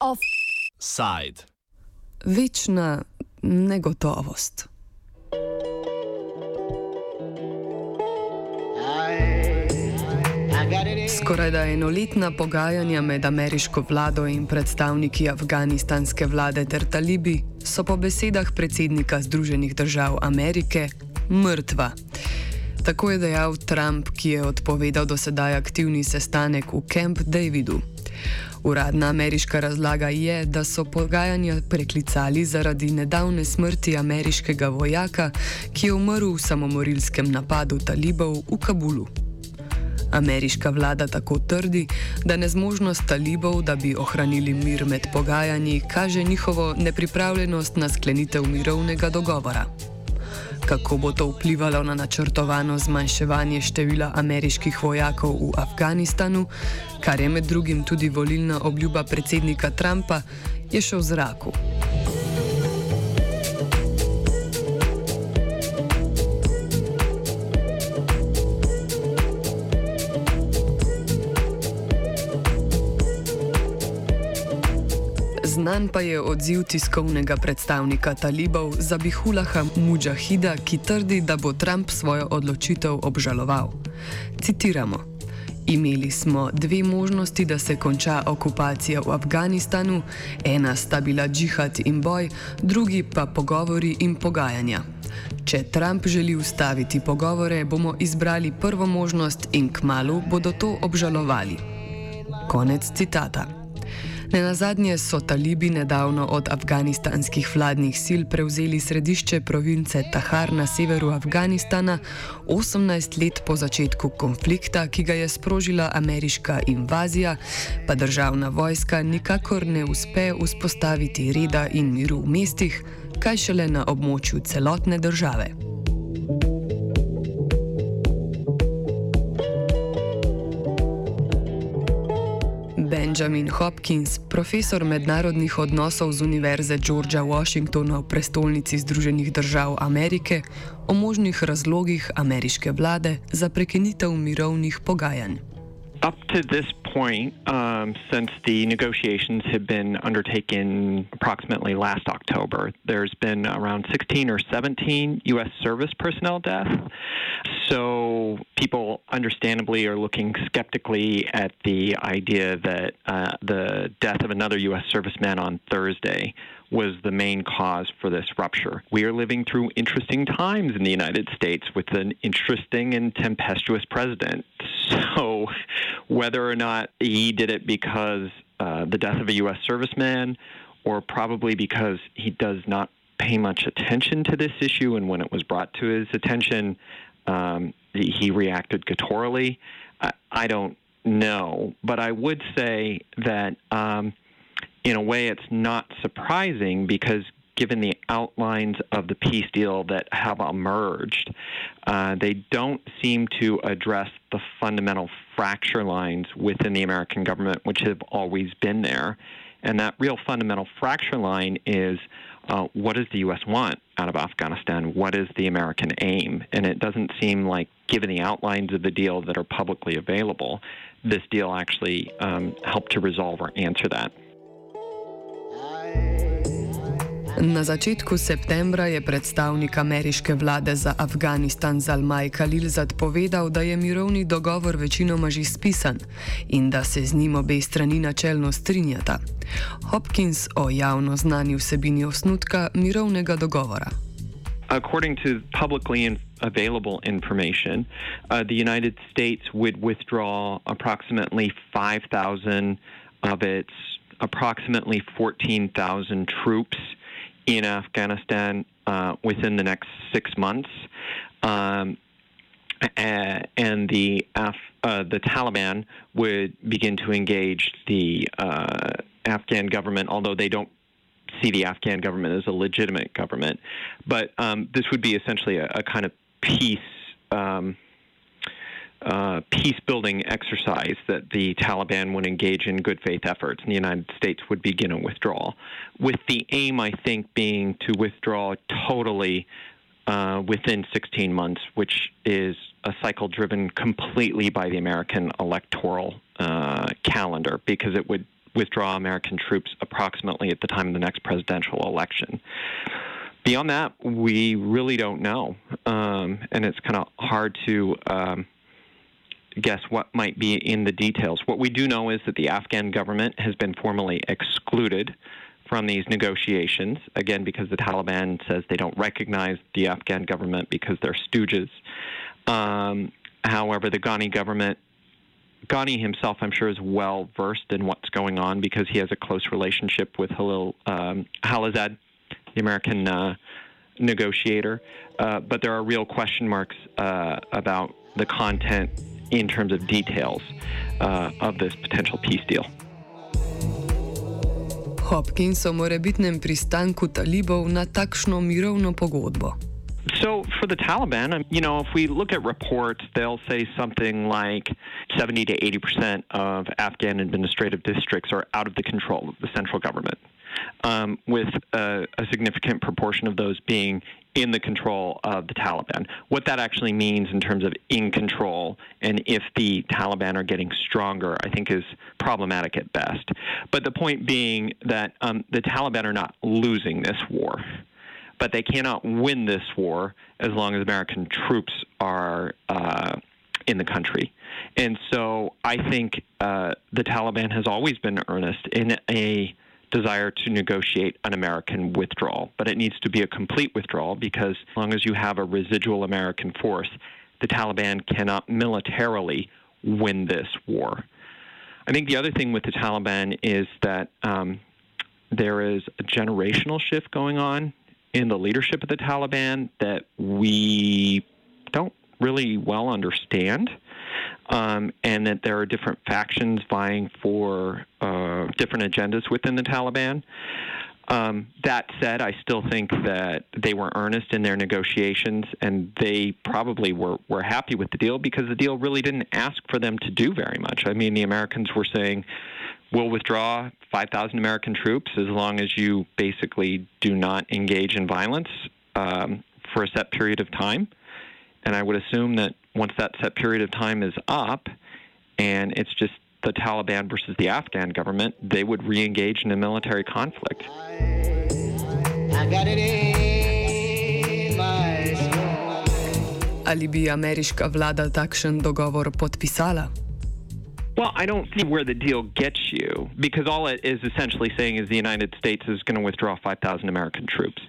Offside. Večna negotovost. Skoraj da enoletna pogajanja med ameriško vlado in predstavniki afganistanske vlade ter talibi so po besedah predsednika Združenih držav Amerike mrtva. Tako je dejal Trump, ki je odpovedal dosedaj aktivni sestanek v Camp Davidu. Uradna ameriška razlaga je, da so pogajanja preklicali zaradi nedavne smrti ameriškega vojaka, ki je umrl v samomorilskem napadu talibov v Kabulu. Ameriška vlada tako trdi, da nezmožnost talibov, da bi ohranili mir med pogajanji, kaže njihovo nepripravljenost na sklenitev mirovnega dogovora. Kako bo to vplivalo na načrtovano zmanjševanje števila ameriških vojakov v Afganistanu, kar je med drugim tudi volilna obljuba predsednika Trumpa, je še v zraku. Znan pa je odziv tiskovnega predstavnika talibov Zabihulaha Mujahida, ki trdi, da bo Trump svojo odločitev obžaloval. Citiramo: Imeli smo dve možnosti, da se konča okupacija v Afganistanu, ena sta bila džihad in boj, drugi pa pogovori in pogajanja. Če Trump želi ustaviti pogovore, bomo izbrali prvo možnost in kmalo bodo to obžalovali. Konec citata. Ne na zadnje so talibi nedavno od afganistanskih vladnih sil prevzeli središče province Tahar na severu Afganistana, 18 let po začetku konflikta, ki ga je sprožila ameriška invazija, pa državna vojska nikakor ne uspe vzpostaviti reda in miru v mestih, kaj šele na območju celotne države. Benjamin Hopkins, profesor mednarodnih odnosov z Univerze Georgea Washingtona v prestolnici Združenih držav Amerike, o možnih razlogih ameriške vlade za prekinitev mirovnih pogajanj. Up to this point, um, since the negotiations have been undertaken approximately last October, there's been around 16 or 17 U.S. service personnel deaths. So people understandably are looking skeptically at the idea that uh, the death of another U.S. serviceman on Thursday was the main cause for this rupture. We are living through interesting times in the United States with an interesting and tempestuous president. So, whether or not he did it because uh, the death of a U.S. serviceman, or probably because he does not pay much attention to this issue, and when it was brought to his attention, um, he reacted gutturally. I, I, don't know, but I would say that. Um, in a way, it's not surprising because given the outlines of the peace deal that have emerged, uh, they don't seem to address the fundamental fracture lines within the American government, which have always been there. And that real fundamental fracture line is uh, what does the U.S. want out of Afghanistan? What is the American aim? And it doesn't seem like, given the outlines of the deal that are publicly available, this deal actually um, helped to resolve or answer that. Na začetku septembra je predstavnik ameriške vlade za Afganistan Zalmaj Khalilzad povedal, da je mirovni dogovor večinoma že spisan in da se z njim obe strani načelno strinjata. Hopkins o javno znani vsebini osnutka mirovnega dogovora. According to publicly available information, uh, the United States would withdraw approximately 5,000 of its approximately 14,000 troops in Afghanistan uh, within the next six months. Um, and the Af- uh, the Taliban would begin to engage the uh, Afghan government, although they don't see the Afghan government as a legitimate government. But um, this would be essentially a, a kind of peace. Um, uh, peace building exercise that the Taliban would engage in good faith efforts, and the United States would begin a withdrawal, with the aim, I think, being to withdraw totally uh, within 16 months, which is a cycle driven completely by the American electoral uh, calendar because it would withdraw American troops approximately at the time of the next presidential election. Beyond that, we really don't know, um, and it's kind of hard to um, guess what might be in the details. What we do know is that the Afghan government has been formally excluded from these negotiations, again, because the Taliban says they don't recognize the Afghan government because they're stooges. Um, however, the Ghani government, Ghani himself, I'm sure, is well versed in what's going on because he has a close relationship with Halil um, Khalilzad, the American uh, negotiator. Uh, but there are real question marks uh, about the content in terms of details uh, of this potential peace deal. Hopkins o morebitnem pristanku talibov na takšno mirovno pogodbo. So, for the Taliban, um, you know, if we look at reports, they'll say something like 70 to 80 percent of Afghan administrative districts are out of the control of the central government, um, with a, a significant proportion of those being in the control of the Taliban. What that actually means in terms of in control and if the Taliban are getting stronger, I think is problematic at best. But the point being that um, the Taliban are not losing this war. But they cannot win this war as long as American troops are uh, in the country. And so I think uh, the Taliban has always been earnest in a desire to negotiate an American withdrawal, but it needs to be a complete withdrawal because as long as you have a residual American force, the Taliban cannot militarily win this war. I think the other thing with the Taliban is that um, there is a generational shift going on in the leadership of the Taliban that we don't really well understand um, and that there are different factions vying for uh, different agendas within the Taliban. Um, that said, I still think that they were earnest in their negotiations, and they probably were, were happy with the deal because the deal really didn't ask for them to do very much. I mean, the Americans were saying, we'll withdraw 5,000 American troops as long as you basically do not engage in violence um, for a set period of time. And I would assume that once that set period of time is up and it's just the Taliban versus the Afghan government, they would re engage in a military conflict. Ali bi ameriška vlada takšen dogovor podpisala? Well, I don't see where the deal gets you because all it is essentially saying is the United States is going to withdraw 5,000 American troops.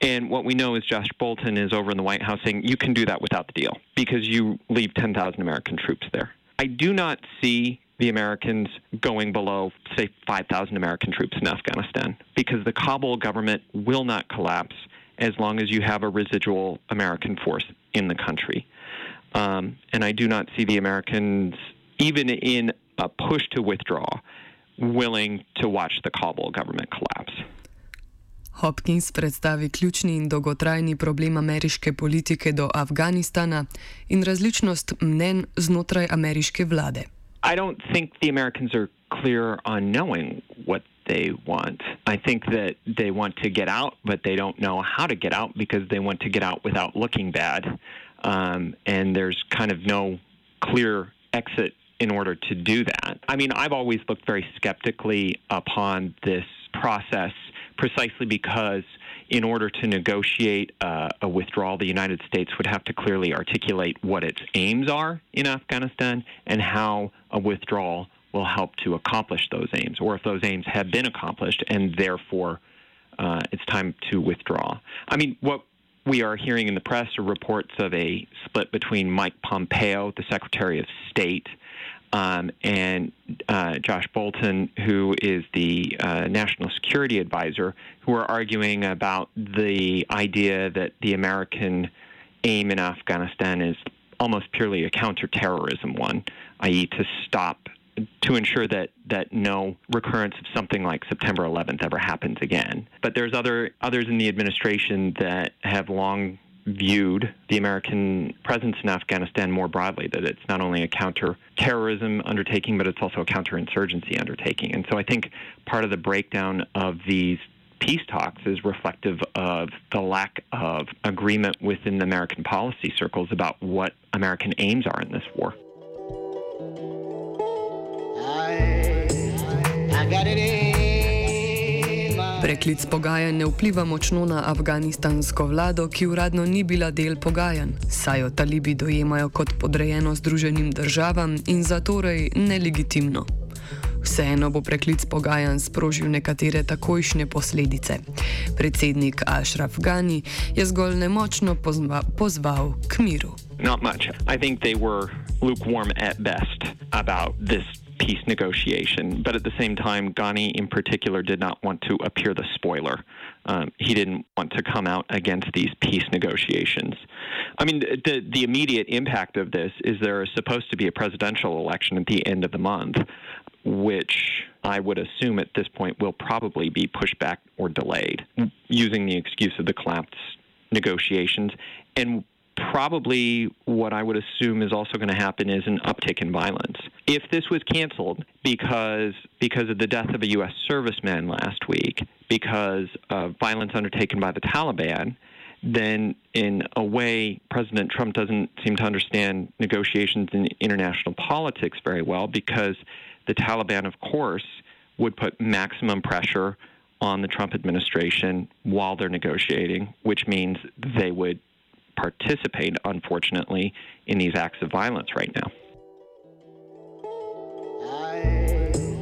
And what we know is Josh Bolton is over in the White House saying you can do that without the deal because you leave 10,000 American troops there. I do not see the Americans going below, say, 5,000 American troops in Afghanistan because the Kabul government will not collapse as long as you have a residual American force in the country. Um, and I do not see the Americans even in a push to withdraw, willing to watch the Kabul government collapse. Hopkins predstavi ključni in dolgotrajni problem ameriške politike do Afganistana in različnost mnen znotraj ameriške vlade. I don't think the Americans are clear on knowing what they want. I think that they want to get out, but they don't know how to get out because they want to get out without looking bad. Um, and there's kind of no clear exit in order to do that. I mean, I've always looked very skeptically upon this process precisely because in order to negotiate uh, a withdrawal, the United States would have to clearly articulate what its aims are in Afghanistan and how a withdrawal will help to accomplish those aims, or if those aims have been accomplished and therefore uh, it's time to withdraw. I mean, what we are hearing in the press are reports of a split between Mike Pompeo, the Secretary of State, um, and uh, Josh Bolton, who is the uh, national security advisor, who are arguing about the idea that the American aim in Afghanistan is almost purely a counterterrorism one, i.e., to stop, to ensure that that no recurrence of something like September 11th ever happens again. But there's other others in the administration that have long viewed the American presence in Afghanistan more broadly, that it's not only a counter-terrorism undertaking, but it's also a counterinsurgency undertaking. And so I think part of the breakdown of these peace talks is reflective of the lack of agreement within the American policy circles about what American aims are in this war. Preklic pogajanj ne vpliva močno na afganistansko vlado, ki uradno ni bila del pogajanj, saj jo talibi dojemajo kot podrejeno Združenim državam in zatorej nelegitimno. Vseeno bo preklic pogajanj sprožil nekatere takojšnje posledice. Predsednik Ashraf Ghani je zgolj nemočno pozva pozval k miru. Not much. I think they were lukewarm at best about this peace negotiation. But at the same time, Ghani in particular did not want to appear the spoiler. Um, he didn't want to come out against these peace negotiations. I mean, the, the immediate impact of this is there is supposed to be a presidential election at the end of the month, which I would assume at this point will probably be pushed back or delayed using the excuse of the collapse negotiations. And probably what I would assume is also going to happen is an uptick in violence. If this was canceled because because of the death of a U.S. serviceman last week, because of violence undertaken by the Taliban, then in a way, President Trump doesn't seem to understand negotiations in international politics very well because the Taliban, of course, would put maximum pressure on the Trump administration while they're negotiating, which means they would participate, unfortunately, in these acts of violence right now.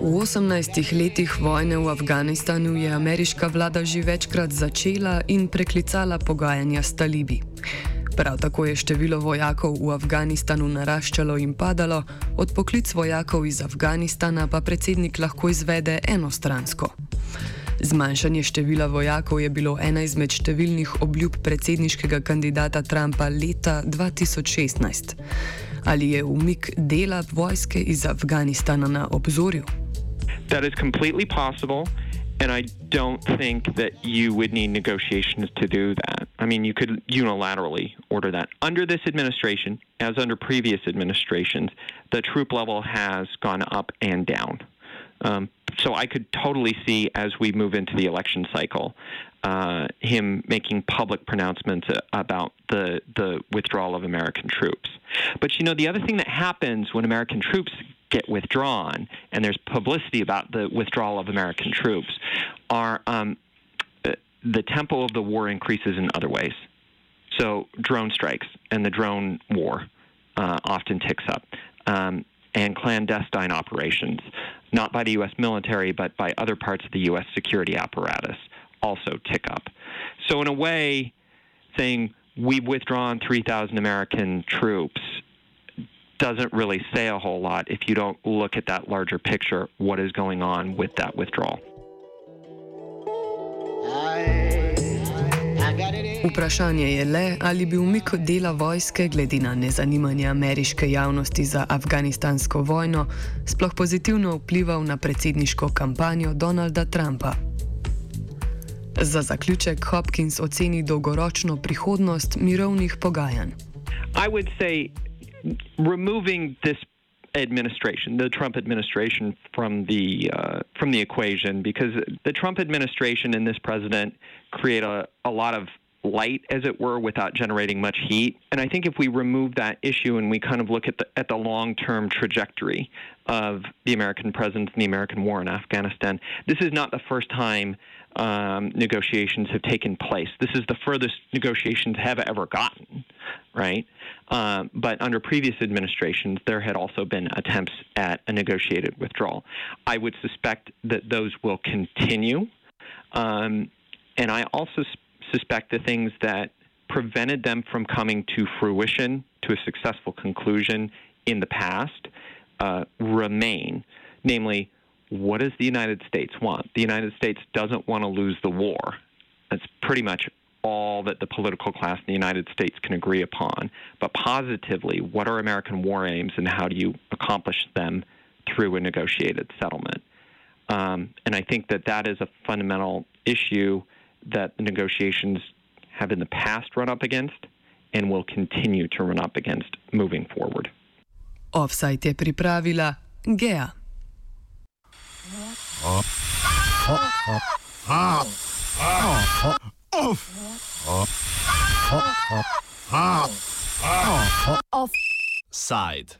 V 18 letih vojne v Afganistanu je ameriška vlada že večkrat začela in preklicala pogajanja s talibi. Prav tako je število vojakov v Afganistanu naraščalo in padalo, odpoklic vojakov iz Afganistana pa predsednik lahko izvede enostransko. Zmanjšanje števila vojakov je bilo ena izmed številnih obljub predsedniškega kandidata Trumpa leta 2016. Ali je umik dela vojske iz Afganistana na obzorju? That is completely possible. And I don't think that you would need negotiations to do that. I mean, you could unilaterally order that. Under this administration, as under previous administrations, the troop level has gone up and down. Um, so I could totally see as we move into the election cycle, uh, him making public pronouncements about the the withdrawal of American troops. But you know, the other thing that happens when American troops get withdrawn, and there's publicity about the withdrawal of American troops, are um, uh, the tempo of the war increases in other ways. So drone strikes and the drone war uh, often ticks up. Um, and clandestine operations, not by the U.S. military, but by other parts of the U.S. security apparatus, also tick up. So, in a way, saying we've withdrawn 3,000 American troops doesn't really say a whole lot if you don't look at that larger picture, what is going on with that withdrawal. Vprašanje je le, ali bi umik dela vojske, glede na nezanimanje ameriške javnosti za afganistansko vojno, sploh pozitivno vplival na predsedniško kampanjo Donalda Trumpa. Za zaključek Hopkins oceni dolgoročno prihodnost mirovnih pogajanj. Removing this administration, the Trump administration, from the uh, from the equation, because the Trump administration and this president create a, a lot of light, as it were, without generating much heat. And I think if we remove that issue and we kind of look at the at the long term trajectory of the American presence in the American war in Afghanistan, this is not the first time um, negotiations have taken place. This is the furthest negotiations have ever gotten, right? Um, but under previous administrations, there had also been attempts at a negotiated withdrawal. I would suspect that those will continue. Um, and I also suspect the things that prevented them from coming to fruition, to a successful conclusion in the past, uh, remain. Namely, what does the United States want? The United States doesn't want to lose the war. That's pretty much all that the political class in the United States can agree upon. But positively, what are American war aims and how do you accomplish them through a negotiated settlement? Um, and I think that that is a fundamental issue that the negotiations have in the past run up against and will continue to run up against moving forward. Offside je pripravila Gea. Offside.